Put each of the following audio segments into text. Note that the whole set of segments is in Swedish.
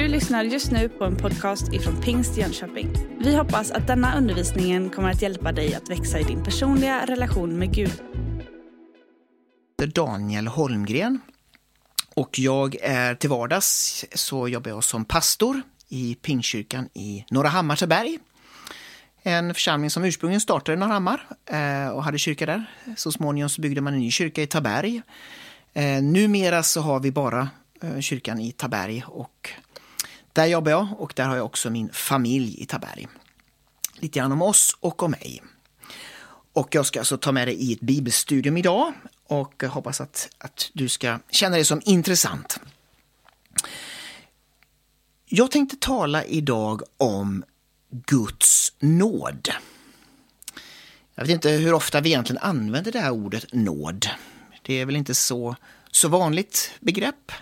Du lyssnar just nu på en podcast ifrån Pingst Jönköping. Vi hoppas att denna undervisning kommer att hjälpa dig att växa i din personliga relation med Gud. Daniel Holmgren och jag är till vardags så jobbar jag som pastor i Pingstkyrkan i Norra Hammartaberg. En församling som ursprungligen startade i Norra Hammar eh, och hade kyrka där. Så småningom så byggde man en ny kyrka i Taberg. Eh, numera så har vi bara eh, kyrkan i Taberg och där jobbar jag och där har jag också min familj i Taberg. Lite grann om oss och om mig. Och jag ska alltså ta med dig i ett bibelstudium idag och hoppas att, att du ska känna det som intressant. Jag tänkte tala idag om Guds nåd. Jag vet inte hur ofta vi egentligen använder det här ordet nåd. Det är väl inte så, så vanligt begrepp.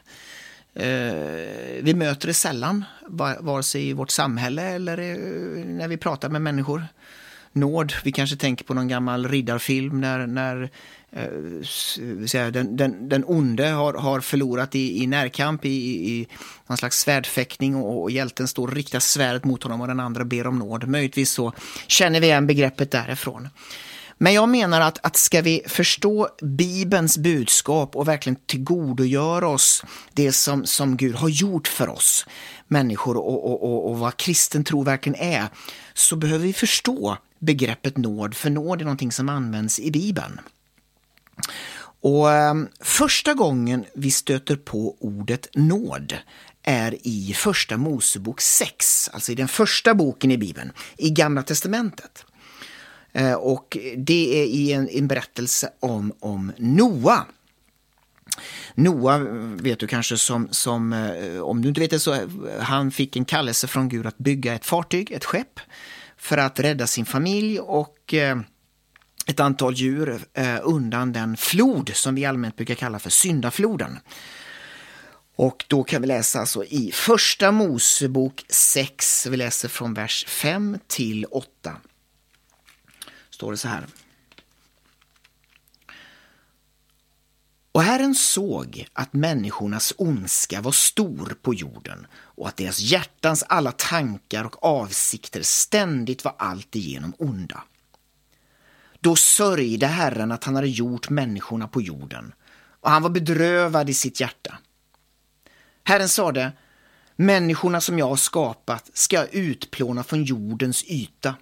Eh, vi möter det sällan, vare sig i vårt samhälle eller eh, när vi pratar med människor. Nåd, vi kanske tänker på någon gammal riddarfilm när, när eh, den, den, den onde har, har förlorat i, i närkamp, i, i någon slags svärdfäktning och, och hjälten står och riktar svärdet mot honom och den andra ber om nåd. Möjligtvis så känner vi igen begreppet därifrån. Men jag menar att, att ska vi förstå Bibelns budskap och verkligen tillgodogöra oss det som, som Gud har gjort för oss människor och, och, och, och vad kristen tro verkligen är, så behöver vi förstå begreppet nåd, för nåd är någonting som används i Bibeln. Och ehm, Första gången vi stöter på ordet nåd är i Första Mosebok 6, alltså i den första boken i Bibeln, i Gamla Testamentet. Eh, och det är i en, en berättelse om, om Noa. Noa vet du kanske som, som, eh, om du inte vet det så, eh, han fick en kallelse från Gud att bygga ett fartyg, ett skepp, för att rädda sin familj och ett antal djur undan den flod som vi allmänt brukar kalla för syndafloden. Och då kan vi läsa alltså i första Mosebok 6, vi läser från vers 5 till 8 står det så här. Och Herren såg att människornas ondska var stor på jorden och att deras hjärtans alla tankar och avsikter ständigt var alltigenom onda. Då sörjde Herren att han hade gjort människorna på jorden och han var bedrövad i sitt hjärta. Herren sade, människorna som jag har skapat ska jag utplåna från jordens yta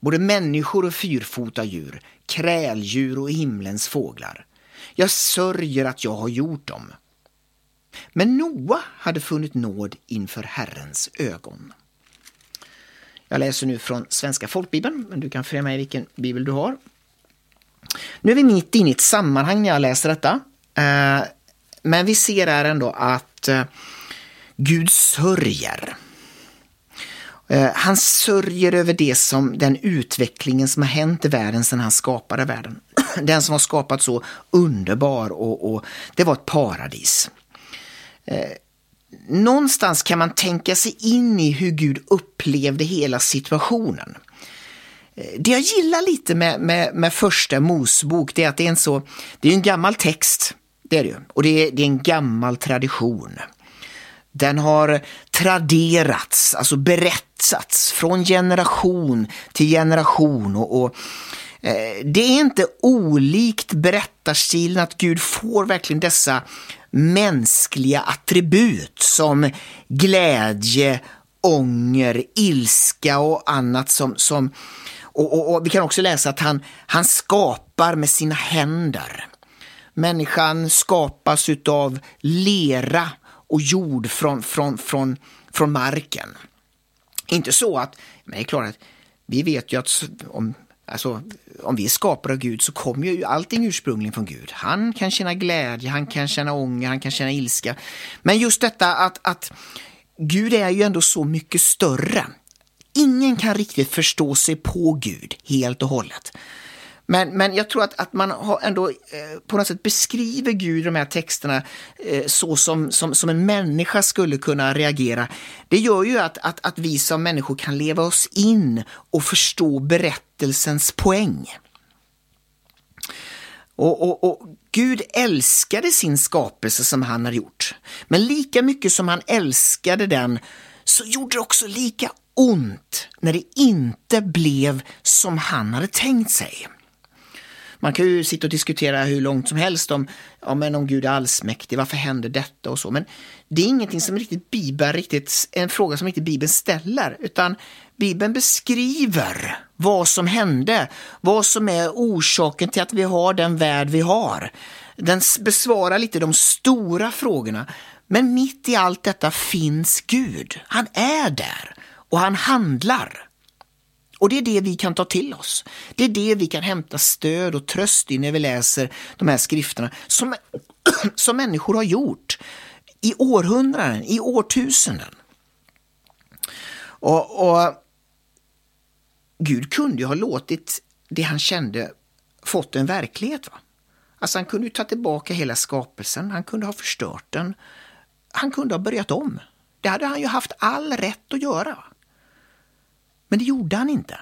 både människor och fyrfota djur, kräldjur och himlens fåglar. Jag sörjer att jag har gjort dem. Men Noa hade funnit nåd inför Herrens ögon. Jag läser nu från Svenska folkbibeln, men du kan följa med i vilken bibel du har. Nu är vi mitt inne i ett sammanhang när jag läser detta. Eh, men vi ser här ändå att eh, Gud sörjer. Eh, han sörjer över det som, den utvecklingen som har hänt i världen sedan han skapade världen. Den som har skapat så underbar och, och det var ett paradis. Eh, någonstans kan man tänka sig in i hur Gud upplevde hela situationen. Eh, det jag gillar lite med, med, med första Mosebok det är att det är en så, det är en gammal text, det är det ju, och det är, det är en gammal tradition. Den har traderats, alltså berättats från generation till generation. och, och eh, det är inte olikt berättarstilen att Gud får verkligen dessa mänskliga attribut som glädje, ånger, ilska och annat som, som och, och, och, vi kan också läsa att han, han skapar med sina händer. Människan skapas utav lera och jord från, från, från, från marken. Inte så att, men det är klart att vi vet ju att om, alltså, om vi är skapade av Gud så kommer ju allting ursprungligen från Gud. Han kan känna glädje, han kan känna ånger, han kan känna ilska. Men just detta att, att Gud är ju ändå så mycket större. Ingen kan riktigt förstå sig på Gud helt och hållet. Men, men jag tror att, att man har ändå eh, på något sätt beskriver Gud i de här texterna eh, så som, som, som en människa skulle kunna reagera. Det gör ju att, att, att vi som människor kan leva oss in och förstå berättelsens poäng. Och, och, och, Gud älskade sin skapelse som han har gjort. Men lika mycket som han älskade den så gjorde det också lika ont när det inte blev som han hade tänkt sig. Man kan ju sitta och diskutera hur långt som helst om, ja, men om Gud är allsmäktig, varför händer detta och så. Men det är ingenting som riktigt Bibeln, riktigt, en fråga som inte Bibeln ställer, utan Bibeln beskriver vad som hände, vad som är orsaken till att vi har den värld vi har. Den besvarar lite de stora frågorna. Men mitt i allt detta finns Gud. Han är där och han handlar. Och det är det vi kan ta till oss. Det är det vi kan hämta stöd och tröst i när vi läser de här skrifterna som, som människor har gjort i århundraden, i årtusenden. Och, och Gud kunde ju ha låtit det han kände fått en verklighet. Va? Alltså han kunde ju ta tillbaka hela skapelsen, han kunde ha förstört den. Han kunde ha börjat om. Det hade han ju haft all rätt att göra. Va? Men det gjorde han inte.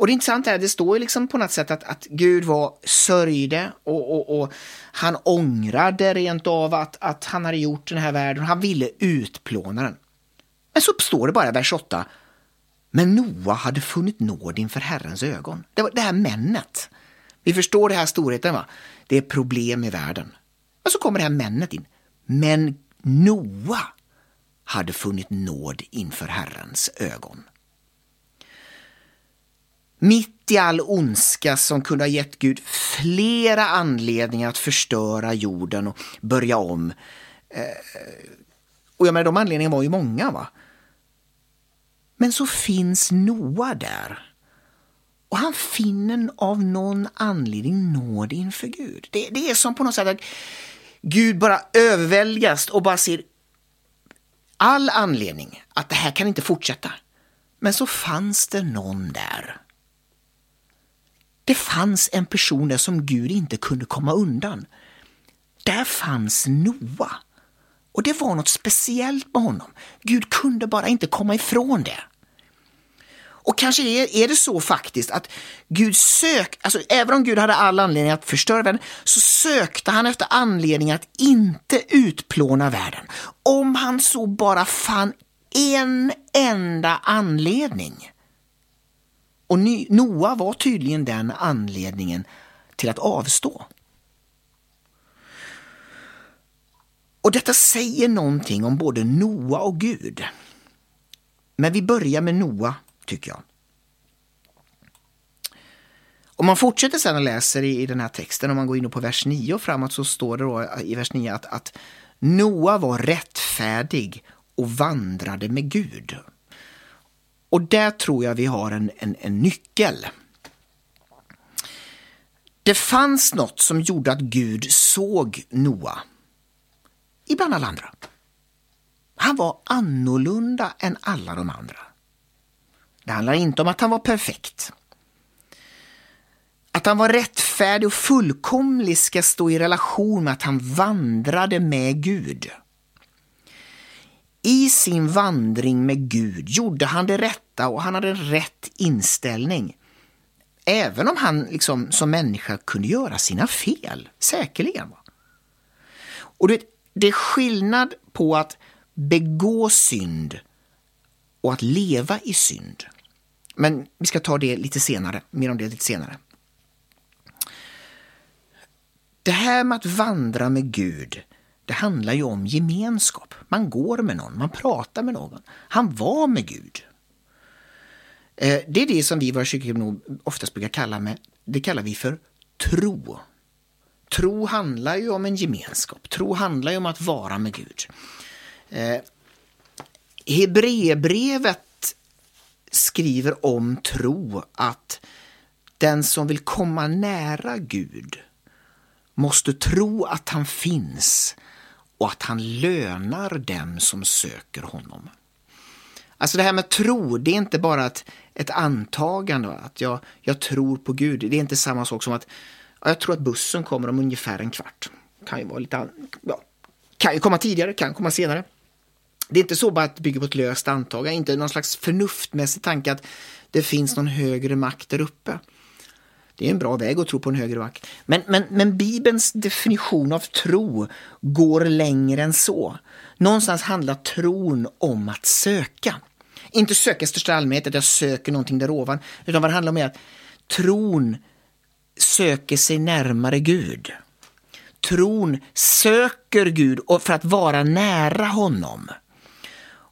Och det intressanta är att det står ju liksom på något sätt att, att Gud var sörjde och, och, och, han ångrade rent av att, att han hade gjort den här världen. Han ville utplåna den. Men så står det bara i vers 8. Men Noa hade funnit nåd inför Herrens ögon. Det var det här männet. Vi förstår det här storheten va? Det är problem i världen. Men så kommer det här männet in. Men Noa hade funnit nåd inför Herrens ögon. Mitt i all ondska som kunde ha gett Gud flera anledningar att förstöra jorden och börja om. Eh, och jag menar, de anledningarna var ju många. va? Men så finns Noa där. Och han finner av någon anledning nåd inför Gud. Det, det är som på något sätt att Gud bara överväldigas och bara ser all anledning att det här kan inte fortsätta. Men så fanns det någon där. Det fanns en person där som Gud inte kunde komma undan. Där fanns Noa. Och det var något speciellt med honom. Gud kunde bara inte komma ifrån det. Och kanske är, är det så faktiskt att Gud sök, alltså även om Gud hade all anledning att förstöra världen, så sökte han efter anledning att inte utplåna världen. Om han så bara fann en enda anledning. Och Noa var tydligen den anledningen till att avstå. Och detta säger någonting om både Noa och Gud. Men vi börjar med Noa tycker jag. Om man fortsätter sen och läser i, i den här texten, om man går in på vers 9 och framåt så står det då i vers 9 att, att Noa var rättfärdig och vandrade med Gud. Och där tror jag vi har en, en, en nyckel. Det fanns något som gjorde att Gud såg Noa ibland alla andra. Han var annorlunda än alla de andra. Det handlar inte om att han var perfekt. Att han var rättfärdig och fullkomlig ska stå i relation med att han vandrade med Gud. I sin vandring med Gud gjorde han det rätta och han hade rätt inställning. Även om han liksom, som människa kunde göra sina fel, säkerligen. Och det, det är skillnad på att begå synd och att leva i synd. Men vi ska ta det lite senare, mer om det lite senare. Det här med att vandra med Gud, det handlar ju om gemenskap. Man går med någon, man pratar med någon. Han var med Gud. Eh, det är det som vi i våra kyrkor oftast brukar kalla med, det kallar vi för tro. Tro handlar ju om en gemenskap. Tro handlar ju om att vara med Gud. Eh, Hebreerbrevet skriver om tro att den som vill komma nära Gud måste tro att han finns och att han lönar dem som söker honom. Alltså det här med tro, det är inte bara ett, ett antagande, att jag, jag tror på Gud. Det är inte samma sak som att jag tror att bussen kommer om ungefär en kvart. Kan ju vara lite, ja, kan ju komma tidigare, kan komma senare. Det är inte så bara att bygger på ett löst antagande, inte någon slags förnuftmässig tanke att det finns någon högre makt där uppe. Det är en bra väg att tro på en högre makt. Men, men, men Bibelns definition av tro går längre än så. Någonstans handlar tron om att söka. Inte söka i största allmänhet, att jag söker någonting där ovan, utan vad det handlar om är att tron söker sig närmare Gud. Tron söker Gud för att vara nära honom.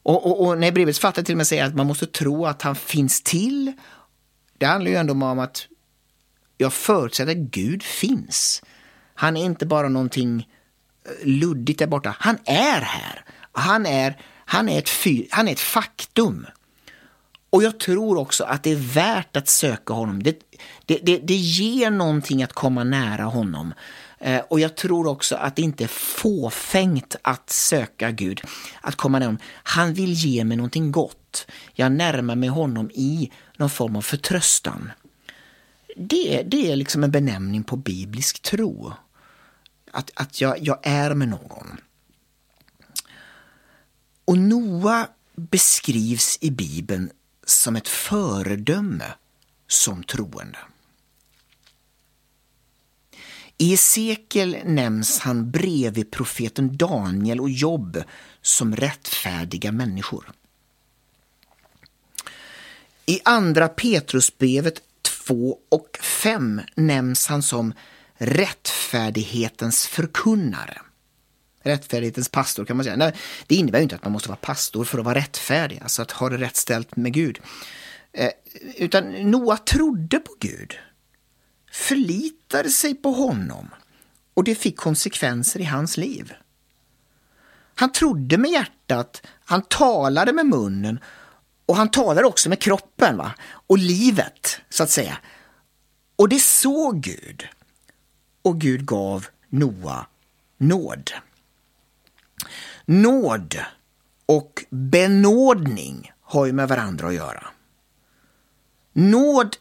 Och, och, och när brevets författare till och med säger att man måste tro att han finns till, det handlar ju ändå om att jag förutsätter att Gud finns. Han är inte bara någonting eh, luddigt där borta. Han är här. Han är, han är, ett, han är ett faktum. Och jag tror också att det är värt att söka honom. Det, det, det, det ger någonting att komma nära honom. Eh, och jag tror också att det inte är fåfängt att söka Gud, att komma ner. Han vill ge mig någonting gott. Jag närmar mig honom i någon form av förtröstan. Det, det är liksom en benämning på biblisk tro. Att, att jag, jag är med någon. Och Noa beskrivs i Bibeln som ett föredöme som troende. I Esekiel nämns han bredvid profeten Daniel och Jobb som rättfärdiga människor. I andra Petrusbrevet 2 och 5 nämns han som rättfärdighetens förkunnare. Rättfärdighetens pastor kan man säga. Nej, det innebär inte att man måste vara pastor för att vara rättfärdig, alltså att ha det rätt ställt med Gud. Eh, utan Noa trodde på Gud, förlitade sig på honom och det fick konsekvenser i hans liv. Han trodde med hjärtat, han talade med munnen och han talade också med kroppen va? och livet, så att säga. Och det såg Gud. Och Gud gav Noa nåd. Nåd och benådning har ju med varandra att göra. Nåd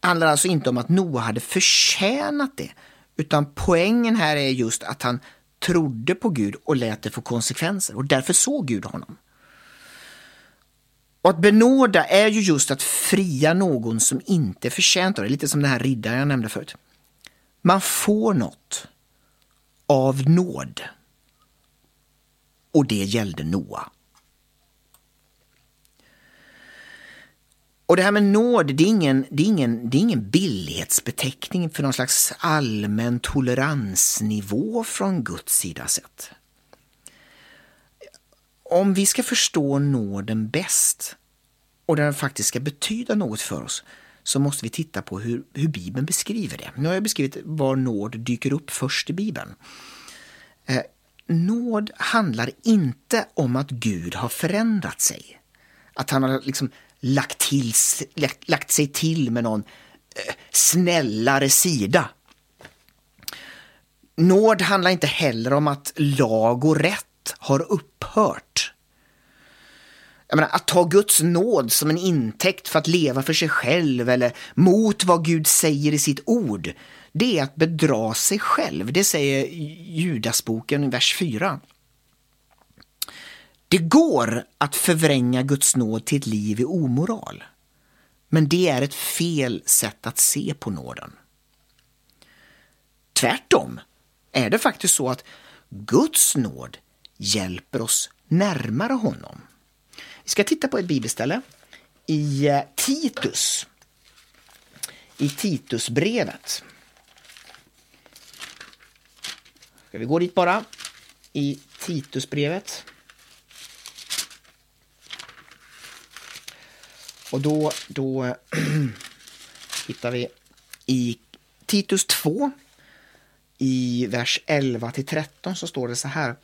handlar alltså inte om att Noa hade förtjänat det, utan poängen här är just att han trodde på Gud och lät det få konsekvenser och därför såg Gud honom. Och att benåda är ju just att fria någon som inte är förtjänt av det, lite som den här riddaren jag nämnde förut. Man får något av nåd. Och det gällde Noa. Och det här med nåd, det är, ingen, det, är ingen, det är ingen billighetsbeteckning för någon slags allmän toleransnivå från Guds sida sett. Om vi ska förstå nåden bäst och den faktiskt ska betyda något för oss så måste vi titta på hur, hur Bibeln beskriver det. Nu har jag beskrivit var nåd dyker upp först i Bibeln. Eh, nåd handlar inte om att Gud har förändrat sig. Att han har liksom lagt, till, lagt sig till med någon eh, snällare sida. Nåd handlar inte heller om att lag och rätt har upphört. Jag menar, att ta Guds nåd som en intäkt för att leva för sig själv eller mot vad Gud säger i sitt ord, det är att bedra sig själv. Det säger Judasboken, vers 4. Det går att förvränga Guds nåd till ett liv i omoral. Men det är ett fel sätt att se på nåden. Tvärtom är det faktiskt så att Guds nåd hjälper oss närmare honom. Vi ska titta på ett bibelställe i eh, Titus. I Titusbrevet. Ska vi gå dit bara? I Titusbrevet. Och då, då hittar vi i Titus 2 i vers 11 till 13 så står det så här.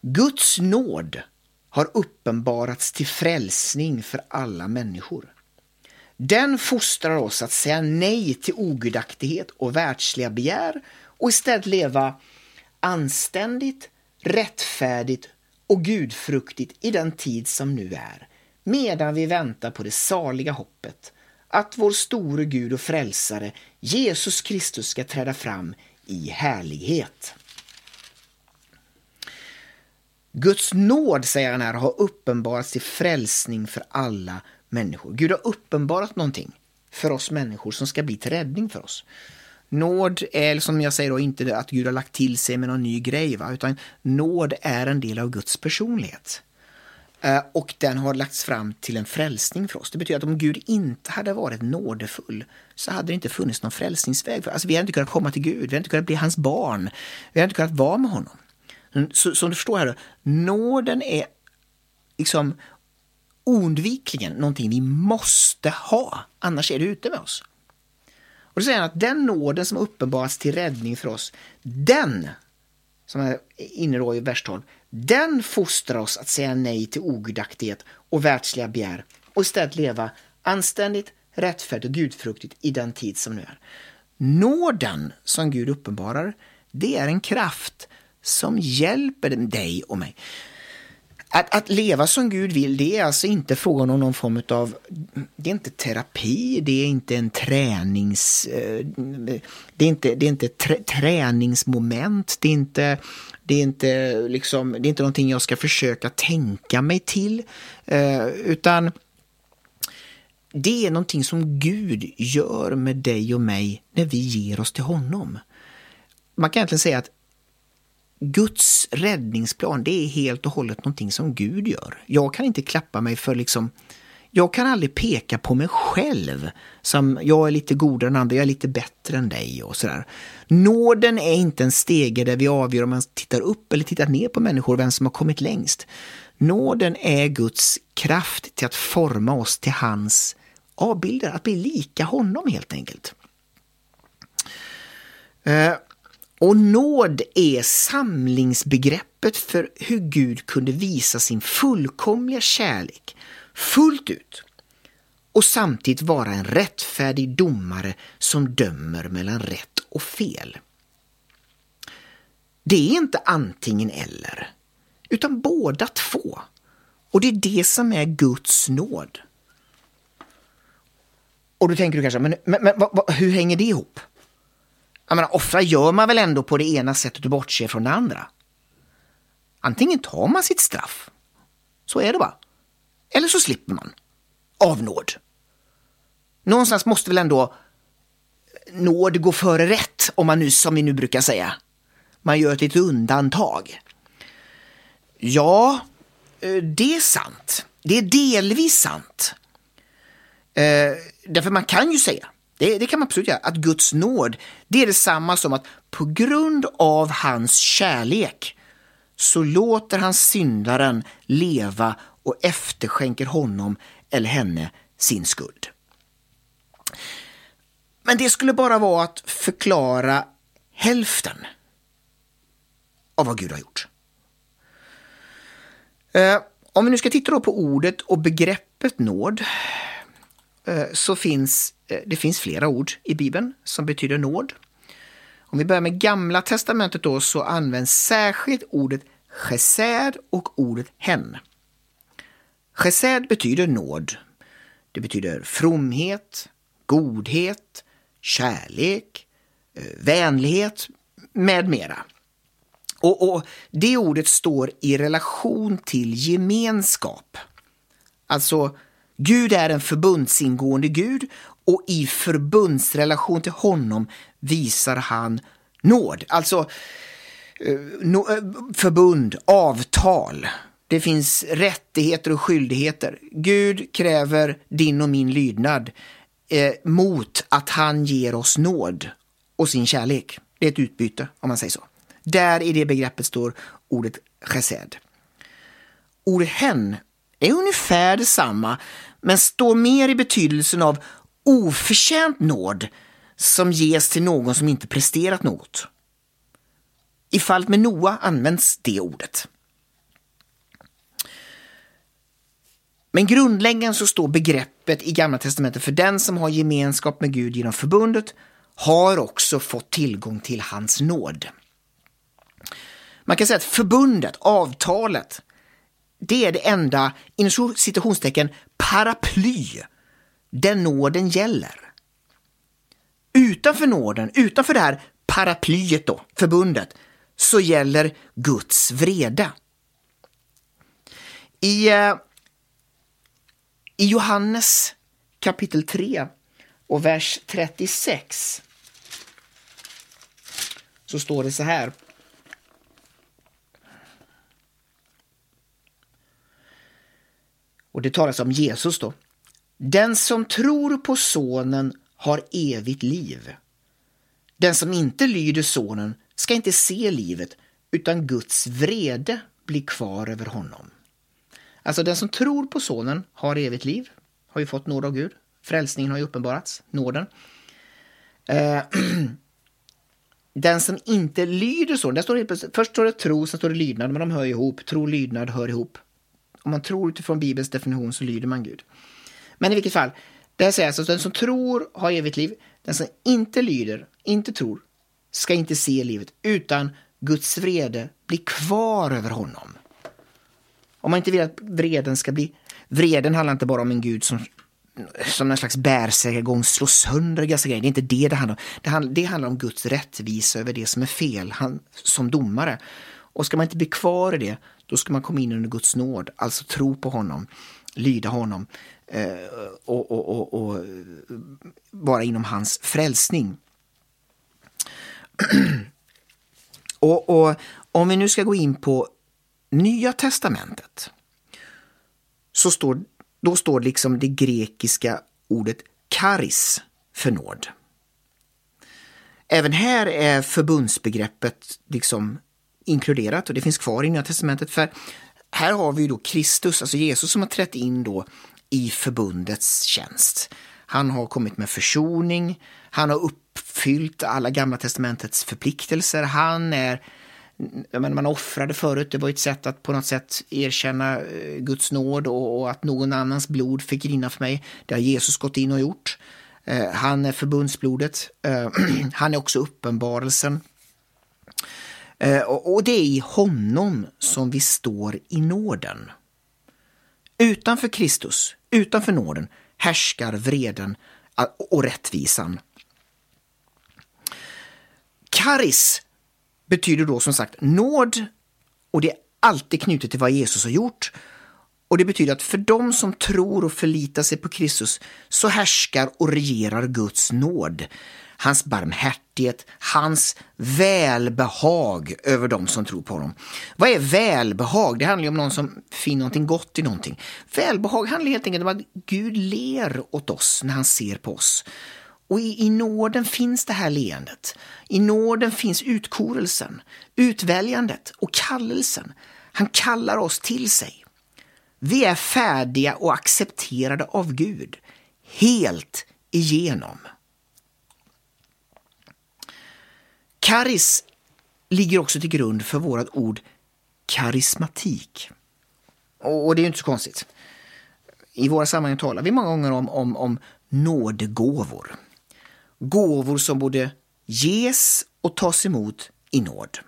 Guds nåd har uppenbarats till frälsning för alla människor. Den fostrar oss att säga nej till ogudaktighet och världsliga begär och istället leva anständigt, rättfärdigt och gudfruktigt i den tid som nu är, medan vi väntar på det saliga hoppet att vår store Gud och frälsare Jesus Kristus ska träda fram i härlighet. Guds nåd, säger han här, har uppenbarats till frälsning för alla människor. Gud har uppenbarat någonting för oss människor som ska bli till räddning för oss. Nåd är, som jag säger, då, inte att Gud har lagt till sig med någon ny grej, va? utan nåd är en del av Guds personlighet. Eh, och den har lagts fram till en frälsning för oss. Det betyder att om Gud inte hade varit nådefull så hade det inte funnits någon frälsningsväg. För alltså, vi hade inte kunnat komma till Gud, vi hade inte kunnat bli hans barn, vi hade inte kunnat vara med honom. Mm, så, som du förstår här, nåden är liksom oundvikligen någonting vi måste ha, annars är det ute med oss. Och då säger han att den nåden som uppenbaras till räddning för oss, den, som är inne då i vers 12, den fostrar oss att säga nej till ogudaktighet och världsliga begär och istället leva anständigt, rättfärdigt och gudfruktigt i den tid som nu är. Nåden som Gud uppenbarar, det är en kraft som hjälper dig och mig. Att, att leva som Gud vill, det är alltså inte frågan om någon form av, det är inte terapi, det är inte en tränings, eh, det är inte, det är inte trä, träningsmoment, det är inte, det är inte liksom, det är inte någonting jag ska försöka tänka mig till, eh, utan det är någonting som Gud gör med dig och mig när vi ger oss till honom. Man kan egentligen säga att Guds räddningsplan, det är helt och hållet någonting som Gud gör. Jag kan inte klappa mig för liksom jag kan aldrig peka på mig själv som jag är lite godare än andra, jag är lite bättre än dig och sådär. Nåden är inte en stege där vi avgör om man tittar upp eller tittar ner på människor, vem som har kommit längst. Nåden är Guds kraft till att forma oss till hans avbilder, att bli lika honom helt enkelt. Eh, och nåd är samlingsbegreppet för hur Gud kunde visa sin fullkomliga kärlek fullt ut och samtidigt vara en rättfärdig domare som dömer mellan rätt och fel. Det är inte antingen eller, utan båda två. Och det är det som är Guds nåd. Och då tänker du kanske, men, men, men vad, vad, hur hänger det ihop? Jag menar, ofta gör man väl ändå på det ena sättet och bortser från det andra. Antingen tar man sitt straff, så är det bara. Eller så slipper man. Av nåd. Någonstans måste väl ändå nåd gå före rätt, om man nu, som vi nu brukar säga. Man gör ett litet undantag. Ja, eh, det är sant. Det är delvis sant. Eh, därför man kan ju säga det, det, kan man absolut göra. Att Guds nåd, det är detsamma som att på grund av hans kärlek så låter han syndaren leva och efterskänker honom eller henne sin skuld. Men det skulle bara vara att förklara hälften av vad Gud har gjort. Eh, om vi nu ska titta på ordet och begreppet nåd eh, så finns Eh, det finns flera ord i Bibeln som betyder nåd. Om vi börjar med Gamla Testamentet då så används särskilt ordet chesed och ordet hen. Chesed betyder nåd. Det betyder fromhet, godhet, kärlek, eh, vänlighet med mera. Och, och, Det ordet står i relation till gemenskap. Alltså Gud är en förbundsingående Gud och i förbundsrelation till honom visar han nåd. Alltså eh, eh, förbund, avtal. Det finns rättigheter och skyldigheter. Gud kräver din och min lydnad eh, mot att han ger oss nåd och sin kärlek. Det är ett utbyte om man säger så. Där i det begreppet står ordet chesed. Ordet hen är ungefär detsamma men står mer i betydelsen av oförtjänt nåd som ges till någon som inte presterat något. I fallet med Noa används det ordet. Men grundläggande så står begreppet i Gamla Testamentet för den som har gemenskap med Gud genom förbundet har också fått tillgång till hans nåd. Man kan säga att förbundet, avtalet, det är det enda, inom citationstecken, paraply där nåden gäller. Utanför nåden, utanför det här paraplyet då, förbundet, så gäller Guds vrede. I, eh, I Johannes kapitel 3 Och vers 36 så står det så här. Och det talas om Jesus då. Den som tror på sonen har evigt liv. Den som inte lyder sonen ska inte se livet utan Guds vrede blir kvar över honom. Alltså den som tror på sonen har evigt liv, har ju fått nåd av Gud. Frälsningen har ju uppenbarats, nåden. Eh, den som inte lyder sonen, där står det, först står det tro, sen står det lydnad, men de hör ihop. Tro, lydnad hör ihop. Om man tror utifrån Bibelns definition så lyder man Gud. Men i vilket fall, det säger alltså att den som tror har evigt liv. Den som inte lyder, inte tror, ska inte se livet, utan Guds vrede blir kvar över honom. Om man inte vill att vreden ska bli... Vreden handlar inte bara om en gud som, som en slags bärsärkagång slår sönder dessa grejer. Det är inte det det handlar om. Det handlar, det handlar om Guds rättvisa över det som är fel, han, som domare. Och ska man inte bli kvar i det, då ska man komma in under Guds nåd, alltså tro på honom, lyda honom eh, och, och, och, och vara inom hans frälsning. och, och om vi nu ska gå in på Nya testamentet så står, då står liksom det grekiska ordet karis för nåd. Även här är förbundsbegreppet liksom inkluderat och det finns kvar i Nya Testamentet. För här har vi då Kristus, alltså Jesus som har trätt in då i förbundets tjänst. Han har kommit med försoning, han har uppfyllt alla gamla testamentets förpliktelser, han är men man offrade förut, det var ett sätt att på något sätt erkänna eh, Guds nåd och, och att någon annans blod fick rinna för mig. Det har Jesus gått in och gjort. Eh, han är förbundsblodet. Eh, han är också uppenbarelsen. Eh, och det är i honom som vi står i nåden. Utanför Kristus, utanför nåden, härskar vreden och rättvisan. Karis betyder då som sagt nåd och det är alltid knutet till vad Jesus har gjort. Och det betyder att för dem som tror och förlitar sig på Kristus så härskar och regerar Guds nåd, hans barmhärtighet, hans välbehag över dem som tror på honom. Vad är välbehag? Det handlar ju om någon som finner någonting gott i någonting. Välbehag handlar helt enkelt om att Gud ler åt oss när han ser på oss. Och i, i nåden finns det här leendet. I nåden finns utkorelsen, utväljandet och kallelsen. Han kallar oss till sig. Vi är färdiga och accepterade av Gud, helt igenom. Karis ligger också till grund för vårt ord karismatik. Och det är inte så konstigt. I våra sammanhang talar vi många gånger om, om, om nådegåvor gåvor som borde ges och tas emot i nåd.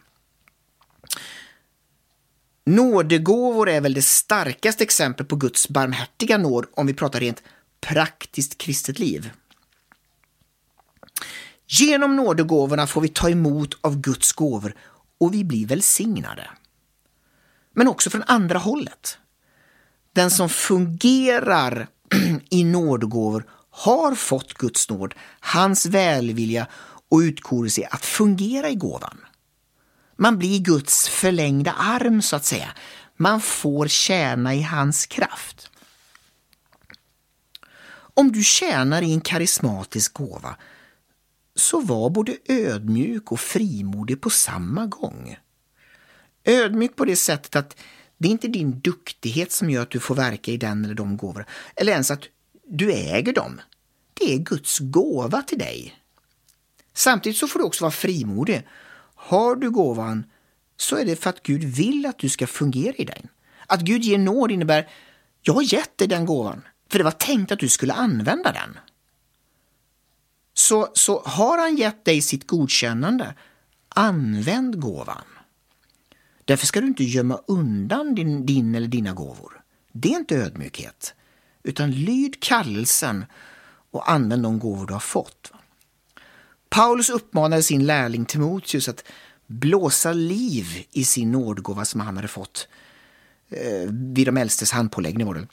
Nådegåvor är väl det starkaste exemplet på Guds barmhärtiga nåd om vi pratar rent praktiskt kristet liv. Genom nådegåvorna får vi ta emot av Guds gåvor och vi blir välsignade. Men också från andra hållet. Den som fungerar i nådegåvor har fått Guds nåd, hans välvilja och utkorelse att fungera i gåvan. Man blir Guds förlängda arm så att säga. Man får tjäna i hans kraft. Om du tjänar i en karismatisk gåva så var både ödmjuk och frimodig på samma gång. Ödmjuk på det sättet att det är inte din duktighet som gör att du får verka i den eller de gåvorna, eller ens att du äger dem. Det är Guds gåva till dig. Samtidigt så får du också vara frimodig. Har du gåvan så är det för att Gud vill att du ska fungera i den. Att Gud ger nåd innebär, jag har gett dig den gåvan, för det var tänkt att du skulle använda den. Så, så har han gett dig sitt godkännande, använd gåvan. Därför ska du inte gömma undan din, din eller dina gåvor. Det är inte ödmjukhet, utan lyd kallelsen och använd de gåvor du har fått. Paulus uppmanade sin lärling Timoteus att blåsa liv i sin nådgåva som han hade fått eh, vid de äldstes handpåläggning. Var det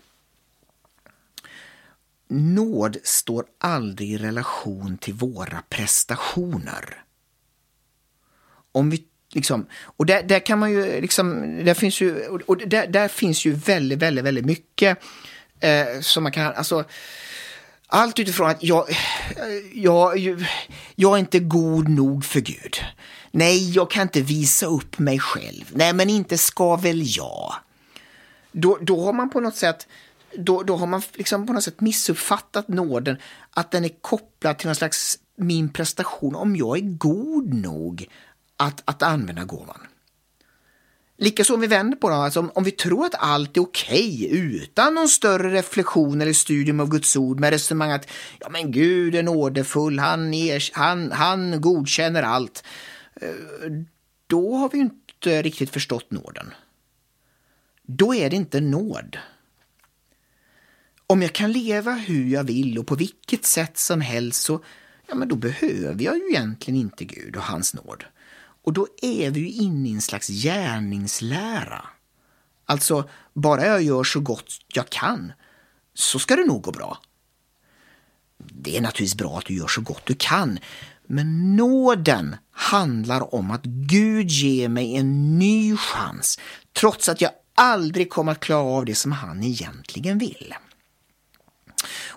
nåd står aldrig i relation till våra prestationer. Om vi liksom, och där, där kan man ju liksom, där finns ju, och där, där finns ju väldigt, väldigt, väldigt mycket eh, som man kan, alltså allt utifrån att jag, eh, jag, jag är inte god nog för Gud. Nej, jag kan inte visa upp mig själv. Nej, men inte ska väl jag. Då, då har man på något sätt då, då har man liksom på något sätt missuppfattat nåden, att den är kopplad till någon slags min prestation, om jag är god nog att, att använda gåvan. Likaså om vi vänder på det, alltså om, om vi tror att allt är okej okay, utan någon större reflektion eller studium av Guds ord med resonemang att ja men Gud är nådefull, han, er, han, han godkänner allt. Eh, då har vi inte riktigt förstått nåden. Då är det inte nåd. Om jag kan leva hur jag vill och på vilket sätt som helst så ja, men då behöver jag ju egentligen inte Gud och hans nåd. Och då är vi ju inne i en slags gärningslära. Alltså, bara jag gör så gott jag kan så ska det nog gå bra. Det är naturligtvis bra att du gör så gott du kan, men nåden handlar om att Gud ger mig en ny chans trots att jag aldrig kommer att klara av det som han egentligen vill.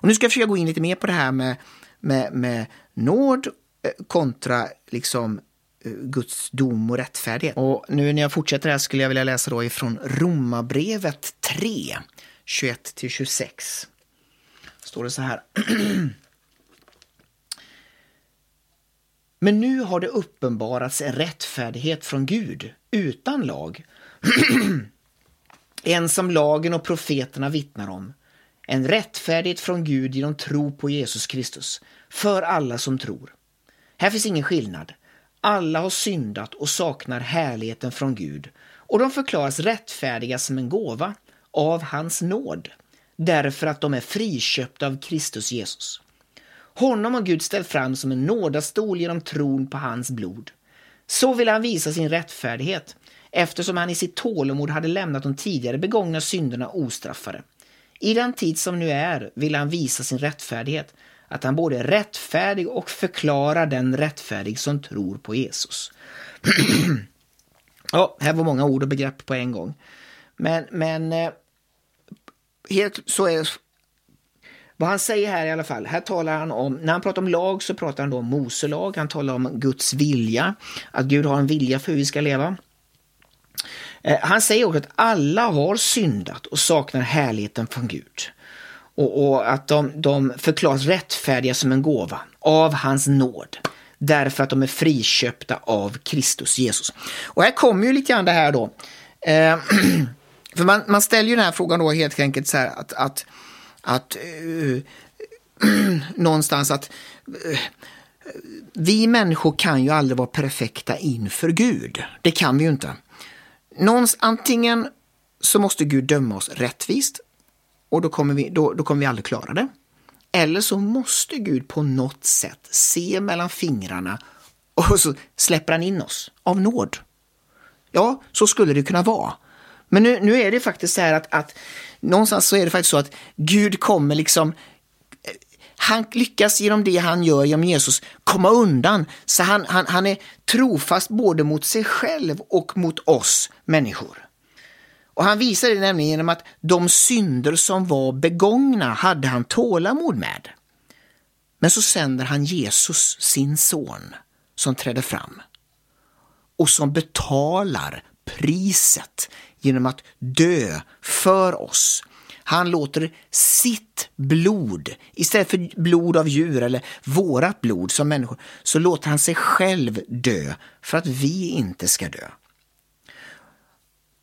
Och nu ska jag försöka gå in lite mer på det här med, med, med nåd eh, kontra liksom eh, Guds dom och rättfärdighet. Och nu när jag fortsätter här skulle jag vilja läsa då ifrån Romarbrevet 3, 21-26. Står det så här. Men nu har det uppenbarats en rättfärdighet från Gud utan lag. en som lagen och profeterna vittnar om en rättfärdighet från Gud genom tro på Jesus Kristus, för alla som tror. Här finns ingen skillnad. Alla har syndat och saknar härligheten från Gud och de förklaras rättfärdiga som en gåva av hans nåd, därför att de är friköpta av Kristus Jesus. Honom har Gud ställt fram som en nådastol genom tron på hans blod. Så vill han visa sin rättfärdighet, eftersom han i sitt tålamod hade lämnat de tidigare begångna synderna ostraffade. I den tid som nu är vill han visa sin rättfärdighet, att han både är rättfärdig och förklarar den rättfärdig som tror på Jesus. ja, här var många ord och begrepp på en gång. Men, men eh, helt så är vad han säger här i alla fall, här talar han om, när han pratar om lag så pratar han då om Moselag, han talar om Guds vilja, att Gud har en vilja för hur vi ska leva. Eh, han säger också att alla har syndat och saknar härligheten från Gud. Och, och att de, de förklaras rättfärdiga som en gåva av hans nåd. Därför att de är friköpta av Kristus Jesus. Och här kommer ju lite grann det här då. Eh, för man, man, ställer ju den här frågan då helt enkelt så här att, att, att uh, någonstans att uh, vi människor kan ju aldrig vara perfekta inför Gud. Det kan vi ju inte. Någons, antingen så måste Gud döma oss rättvist och då kommer, vi, då, då kommer vi aldrig klara det. Eller så måste Gud på något sätt se mellan fingrarna och så släpper han in oss av nåd. Ja, så skulle det kunna vara. Men nu, nu är det faktiskt så här att, att någonstans så är det faktiskt så att Gud kommer liksom han lyckas genom det han gör genom Jesus komma undan. Så han, han, han är trofast både mot sig själv och mot oss människor. Och han visar det nämligen genom att de synder som var begångna hade han tålamod med. Men så sänder han Jesus, sin son, som trädde fram och som betalar priset genom att dö för oss han låter sitt blod, istället för blod av djur eller vårat blod som människor, så låter han sig själv dö för att vi inte ska dö.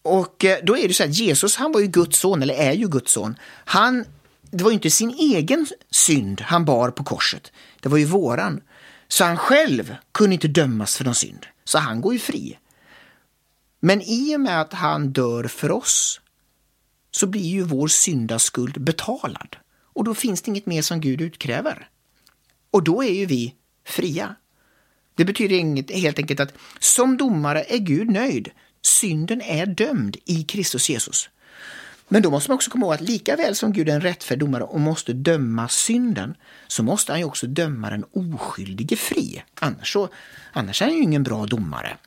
Och eh, då är det så att Jesus, han var ju Guds son, eller är ju Guds son. Han, det var ju inte sin egen synd han bar på korset, det var ju våran. Så han själv kunde inte dömas för någon synd, så han går ju fri. Men i och med att han dör för oss så blir ju vår syndaskuld betalad. Och då finns det inget mer som Gud utkräver. Och då är ju vi fria. Det betyder inget, helt enkelt att som domare är Gud nöjd. Synden är dömd i Kristus Jesus. Men då måste man också komma ihåg att lika väl som Gud är en rättfärdig domare och måste döma synden, så måste han ju också döma den oskyldige fri. Annars, så, annars är han ju ingen bra domare.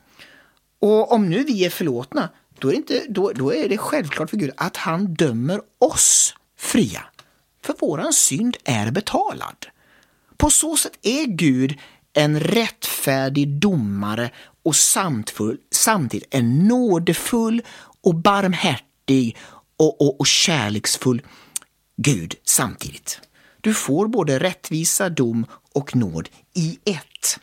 Och om nu vi är förlåtna, då är, det inte, då, då är det självklart för Gud att han dömer oss fria. För våran synd är betalad. På så sätt är Gud en rättfärdig domare och samtidigt en nådefull och barmhärtig och, och, och kärleksfull Gud samtidigt. Du får både rättvisa, dom och nåd i ett.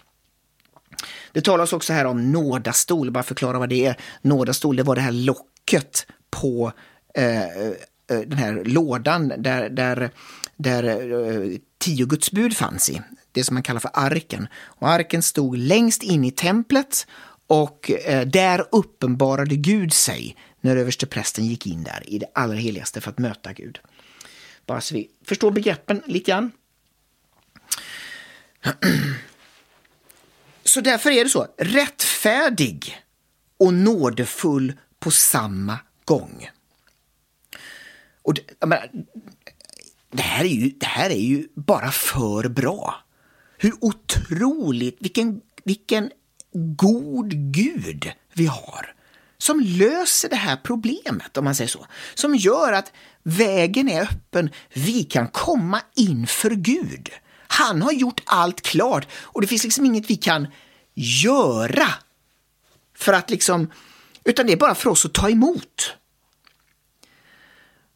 Det talas också här om nådastol, bara förklara vad det är. Nådastol, det var det här locket på eh, eh, den här lådan där, där, där eh, tio Guds bud fanns i. Det som man kallar för arken. Och arken stod längst in i templet och eh, där uppenbarade Gud sig när översteprästen gick in där i det allra heligaste för att möta Gud. Bara så vi förstår begreppen lite grann. Så därför är det så, rättfärdig och nådefull på samma gång. Och det, menar, det, här är ju, det här är ju bara för bra. Hur otroligt, vilken, vilken god Gud vi har som löser det här problemet, om man säger så. Som gör att vägen är öppen, vi kan komma inför Gud. Han har gjort allt klart och det finns liksom inget vi kan göra för att liksom, utan det är bara för oss att ta emot.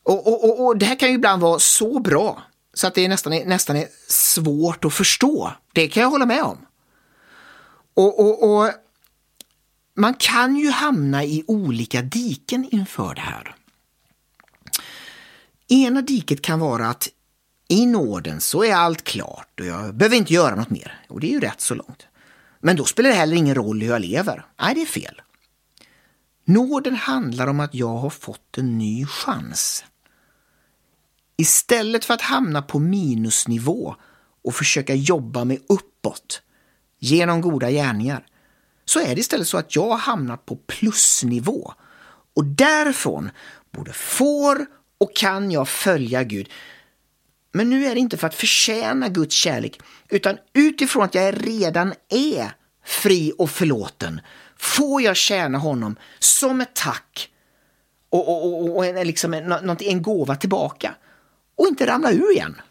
Och, och, och, och det här kan ju ibland vara så bra så att det är nästan, nästan är svårt att förstå. Det kan jag hålla med om. Och, och, och man kan ju hamna i olika diken inför det här. Ena diket kan vara att i nåden så är allt klart och jag behöver inte göra något mer. Och det är ju rätt så långt. Men då spelar det heller ingen roll hur jag lever. Nej, det är fel. Nåden handlar om att jag har fått en ny chans. Istället för att hamna på minusnivå och försöka jobba mig uppåt genom goda gärningar så är det istället så att jag har hamnat på plusnivå. Och därifrån både får och kan jag följa Gud. Men nu är det inte för att förtjäna Guds kärlek, utan utifrån att jag redan är fri och förlåten får jag tjäna honom som ett tack och, och, och, och en, liksom en, en gåva tillbaka och inte ramla ur igen.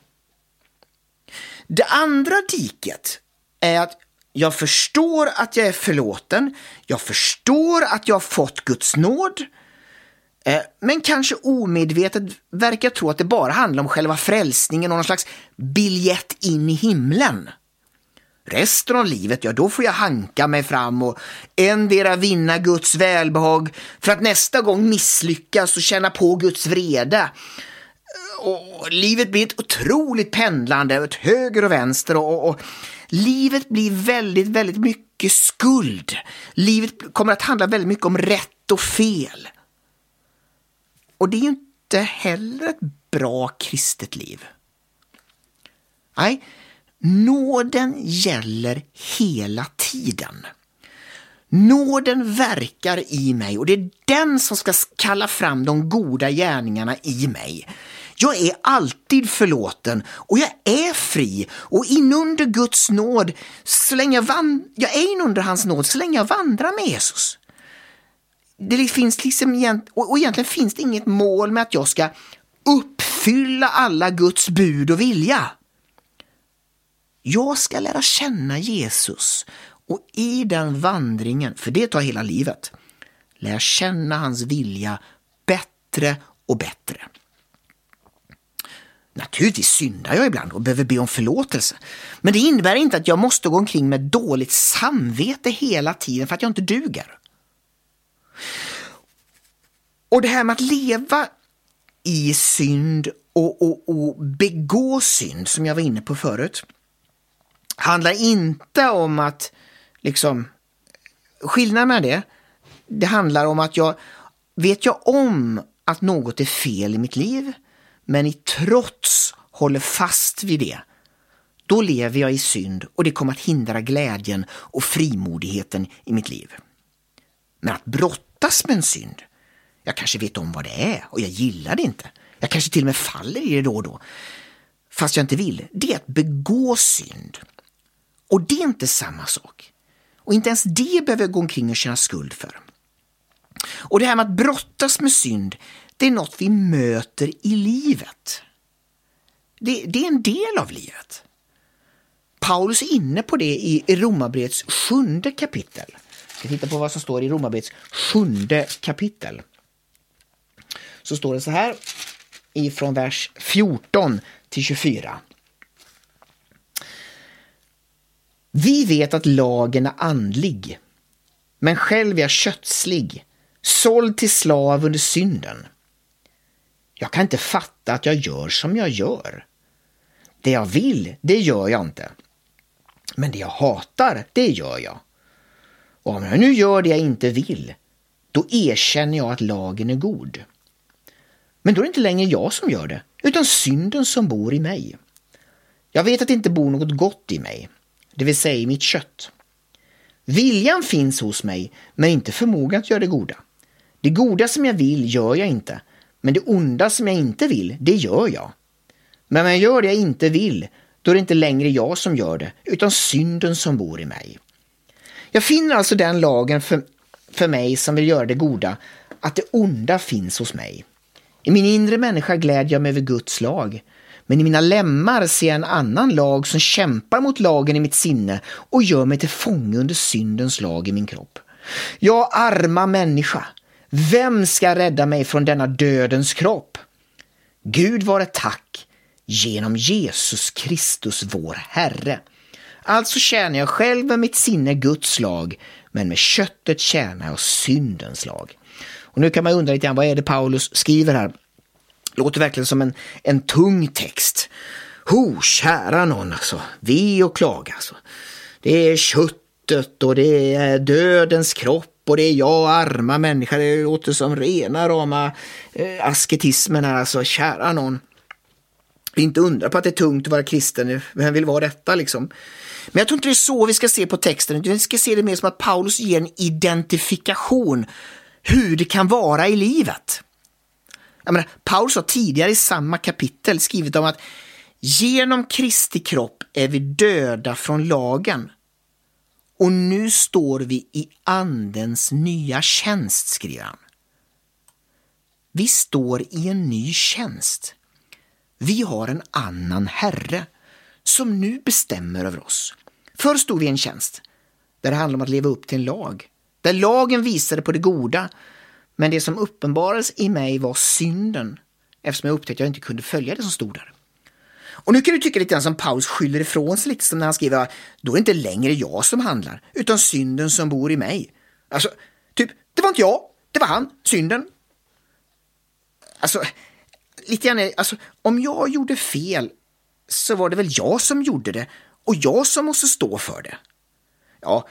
Det andra diket är att jag förstår att jag är förlåten. Jag förstår att jag har fått Guds nåd. Eh, men kanske omedvetet verkar tro att det bara handlar om själva frälsningen och någon slags biljett in i himlen. Resten av livet, ja då får jag hanka mig fram och endera vinna Guds välbehag för att nästa gång misslyckas och känna på Guds vrede. Eh, och livet blir ett otroligt pendlande åt höger och vänster och, och, och livet blir väldigt, väldigt mycket skuld. Livet kommer att handla väldigt mycket om rätt och fel. Och det är ju inte heller ett bra kristet liv. Nej, nåden gäller hela tiden. Nåden verkar i mig och det är den som ska kalla fram de goda gärningarna i mig. Jag är alltid förlåten och jag är fri och inunder Guds nåd, så länge jag, jag är inunder hans nåd så länge jag vandrar med Jesus. Det finns liksom, och egentligen finns det inget mål med att jag ska uppfylla alla Guds bud och vilja. Jag ska lära känna Jesus och i den vandringen, för det tar hela livet, lära känna hans vilja bättre och bättre. Naturligtvis syndar jag ibland och behöver be om förlåtelse. Men det innebär inte att jag måste gå omkring med dåligt samvete hela tiden för att jag inte duger. Och det här med att leva i synd och, och, och begå synd, som jag var inne på förut, handlar inte om att liksom skillnaden med det, det handlar om att jag vet jag om att något är fel i mitt liv men i trots håller fast vid det, då lever jag i synd och det kommer att hindra glädjen och frimodigheten i mitt liv. Men att brottas med en synd, Jag kanske vet om vad det är och jag gillar det inte. Jag kanske till och med faller i det då och då. Fast jag inte vill. Det är att begå synd. Och det är inte samma sak. Och inte ens det behöver jag gå omkring och känna skuld för. Och det här med att brottas med synd, det är något vi möter i livet. Det, det är en del av livet. Paulus är inne på det i Romarbrevets sjunde kapitel. Ska titta på vad som står i Romarbrevets sjunde kapitel. Så står det så här ifrån vers 14 till 24. Vi vet att lagen är andlig, men själv är jag kötslig, såld till slav under synden. Jag kan inte fatta att jag gör som jag gör. Det jag vill, det gör jag inte. Men det jag hatar, det gör jag. Och om jag nu gör det jag inte vill, då erkänner jag att lagen är god. Men då är det inte längre jag som gör det, utan synden som bor i mig. Jag vet att det inte bor något gott i mig, det vill säga i mitt kött. Viljan finns hos mig, men inte förmågan att göra det goda. Det goda som jag vill gör jag inte, men det onda som jag inte vill, det gör jag. Men om jag gör det jag inte vill, då är det inte längre jag som gör det, utan synden som bor i mig. Jag finner alltså den lagen för, för mig som vill göra det goda, att det onda finns hos mig. I min inre människa glädjer jag mig över Guds lag, men i mina lemmar ser jag en annan lag som kämpar mot lagen i mitt sinne och gör mig till fånge under syndens lag i min kropp. Jag arma människa, vem ska rädda mig från denna dödens kropp? Gud vare tack genom Jesus Kristus vår Herre. Alltså tjänar jag själv med mitt sinne Guds lag, men med köttet tjänar jag syndens lag. Och nu kan man undra lite grann, vad är det Paulus skriver här? Låter verkligen som en, en tung text. Ho, kära någon alltså, ve och klaga alltså. Det är köttet och det är dödens kropp och det är jag, arma människa. Det låter som rena rama eh, asketismen här alltså, kära någon. Inte undra på att det är tungt att vara kristen, vem vill vara detta liksom? Men jag tror inte det är så vi ska se på texten, vi ska se det mer som att Paulus ger en identifikation hur det kan vara i livet. Jag menar, Paulus har tidigare i samma kapitel skrivit om att genom Kristi kropp är vi döda från lagen. Och nu står vi i andens nya tjänst, skriver han. Vi står i en ny tjänst. Vi har en annan herre som nu bestämmer över oss. Förr stod vi i en tjänst där det handlade om att leva upp till en lag. Där lagen visade på det goda, men det som uppenbarades i mig var synden eftersom jag upptäckte att jag inte kunde följa det som stod där. Och nu kan du tycka lite grann som Paulus skyller ifrån sig lite som när han skriver då är det inte längre jag som handlar, utan synden som bor i mig. Alltså, typ, det var inte jag, det var han, synden. Alltså, lite grann, alltså, om jag gjorde fel så var det väl jag som gjorde det och jag som måste stå för det. Ja,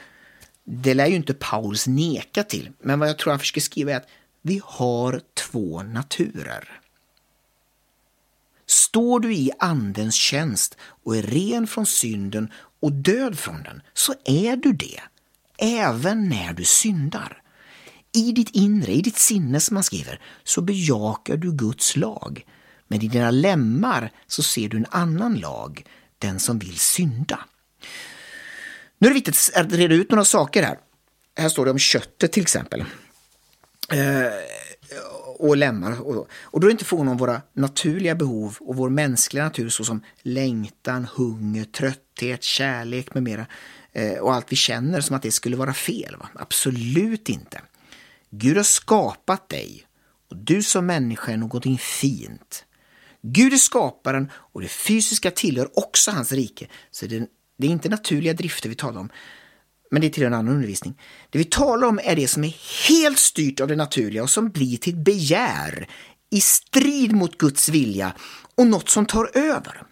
det lär ju inte Paulus neka till, men vad jag tror han försöker skriva är att vi har två naturer. Står du i Andens tjänst och är ren från synden och död från den, så är du det, även när du syndar. I ditt inre, i ditt sinne som man skriver, så bejakar du Guds lag. Men i dina lemmar så ser du en annan lag, den som vill synda. Nu är det viktigt att reda ut några saker här. Här står det om köttet till exempel. Eh, och lemmar. Och, och då är det inte frågan om våra naturliga behov och vår mänskliga natur såsom längtan, hunger, trötthet, kärlek med mera. Eh, och allt vi känner som att det skulle vara fel. Va? Absolut inte. Gud har skapat dig och du som människa är någonting fint. Gud är skaparen och det fysiska tillhör också hans rike. Så det, det är inte naturliga drifter vi talar om, men det är till en annan undervisning. Det vi talar om är det som är helt styrt av det naturliga och som blir till ett begär i strid mot Guds vilja och något som tar över.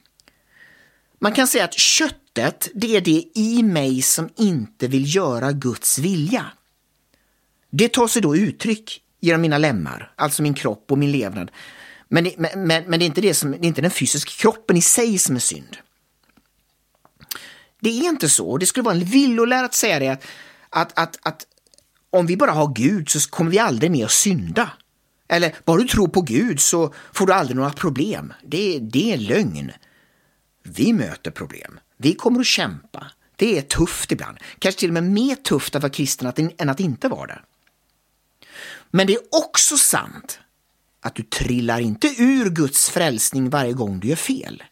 Man kan säga att köttet, det är det i mig som inte vill göra Guds vilja. Det tar sig då uttryck genom mina lemmar, alltså min kropp och min levnad. Men det, men, men, men det, är inte det som, det är inte den fysiska kroppen i sig som är synd. Det är inte så. Det skulle vara en villolära att säga det att, att, att, att om vi bara har Gud så kommer vi aldrig mer att synda. Eller bara du tror på Gud så får du aldrig några problem. Det, det är lögn. Vi möter problem. Vi kommer att kämpa. Det är tufft ibland. Kanske till och med mer tufft att vara kristen än att inte vara det. Men det är också sant att du trillar inte ur Guds frälsning varje gång du gör fel.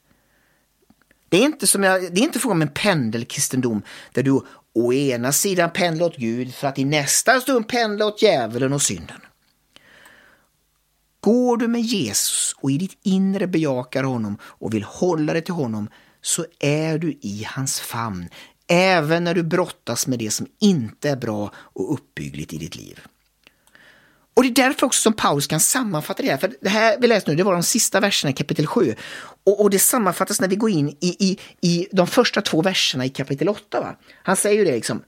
Det är inte, som jag, det är inte fråga om en pendelkristendom där du å ena sidan pendlar åt Gud för att i nästa stund pendla åt djävulen och synden. Går du med Jesus och i ditt inre bejakar honom och vill hålla dig till honom så är du i hans famn, även när du brottas med det som inte är bra och uppbyggligt i ditt liv. Och det är därför också som Paulus kan sammanfatta det här. För det här vi läste nu, det var de sista verserna i kapitel 7. Och, och det sammanfattas när vi går in i, i, i de första två verserna i kapitel 8. Va? Han säger ju det liksom.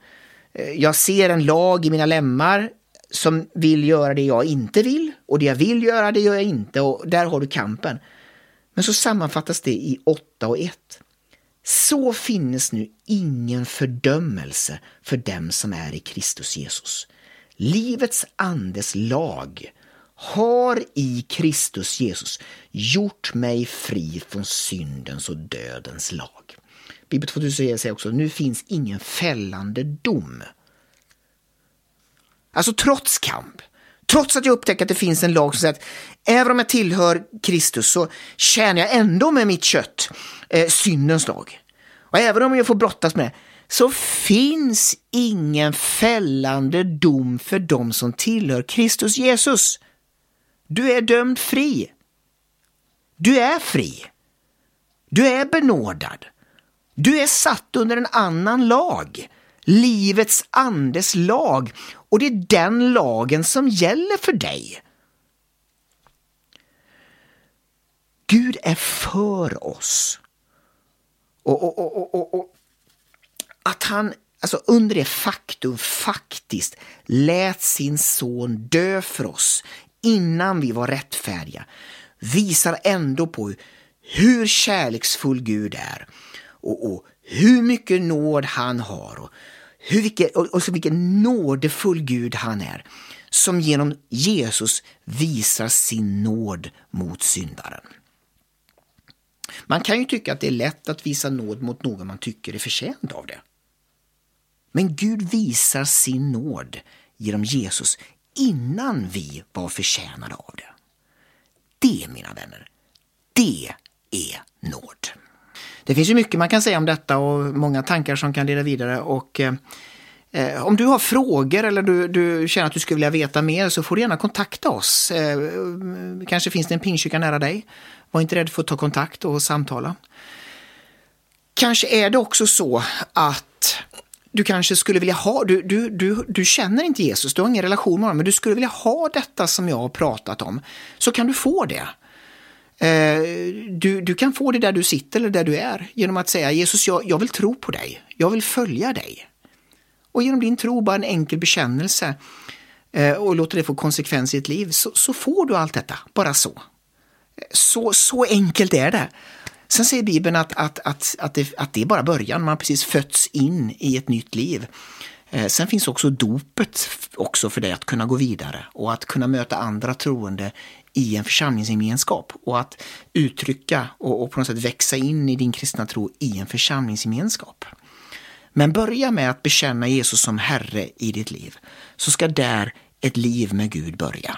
Eh, jag ser en lag i mina lemmar som vill göra det jag inte vill och det jag vill göra det gör jag inte och där har du kampen. Men så sammanfattas det i 8 och 1. Så finnes nu ingen fördömelse för dem som är i Kristus Jesus. Livets andes lag har i Kristus Jesus gjort mig fri från syndens och dödens lag. Bibel 2000 säger också nu finns ingen fällande dom. Alltså trots kamp, trots att jag upptäcker att det finns en lag som säger att även om jag tillhör Kristus så tjänar jag ändå med mitt kött eh, syndens lag. Och även om jag får brottas med det så finns ingen fällande dom för dem som tillhör Kristus Jesus. Du är dömd fri. Du är fri. Du är benådad. Du är satt under en annan lag. Livets andes lag. Och det är den lagen som gäller för dig. Gud är för oss. Och, och, och, och, och att han alltså under det faktum faktiskt lät sin son dö för oss innan vi var rättfärdiga visar ändå på hur kärleksfull Gud är och, och hur mycket nåd han har och, hur vilken, och, och så vilken nådefull Gud han är som genom Jesus visar sin nåd mot syndaren. Man kan ju tycka att det är lätt att visa nåd mot någon man tycker är förtjänt av det. Men Gud visar sin nåd genom Jesus innan vi var förtjänade av det. Det, mina vänner, det är nåd. Det finns ju mycket man kan säga om detta och många tankar som kan leda vidare. Och eh, Om du har frågor eller du, du, känner att du skulle vilja veta mer så får du gärna kontakta oss. Eh, kanske finns det en pingstkyrka nära dig. Var inte rädd för att ta kontakt och samtala. Kanske är det också så att du kanske skulle vilja ha, du, du, du, du känner inte Jesus, du har ingen relation med honom, men du skulle vilja ha detta som jag har pratat om, så kan du få det. Eh, du, du kan få det där du sitter eller där du är genom att säga Jesus, jag, jag vill tro på dig, jag vill följa dig. Och genom din tro, bara en enkel bekännelse eh, och låter det få konsekvens i ditt liv, så, så får du allt detta, bara så. Så, så enkelt är det. Sen säger Bibeln att, att, att, att, det, att det är bara början, man har precis fötts in i ett nytt liv. Eh, sen finns också dopet också för dig att kunna gå vidare och att kunna möta andra troende i en församlingsgemenskap och att uttrycka och, och på något sätt växa in i din kristna tro i en församlingsgemenskap. Men börja med att bekänna Jesus som Herre i ditt liv, så ska där ett liv med Gud börja.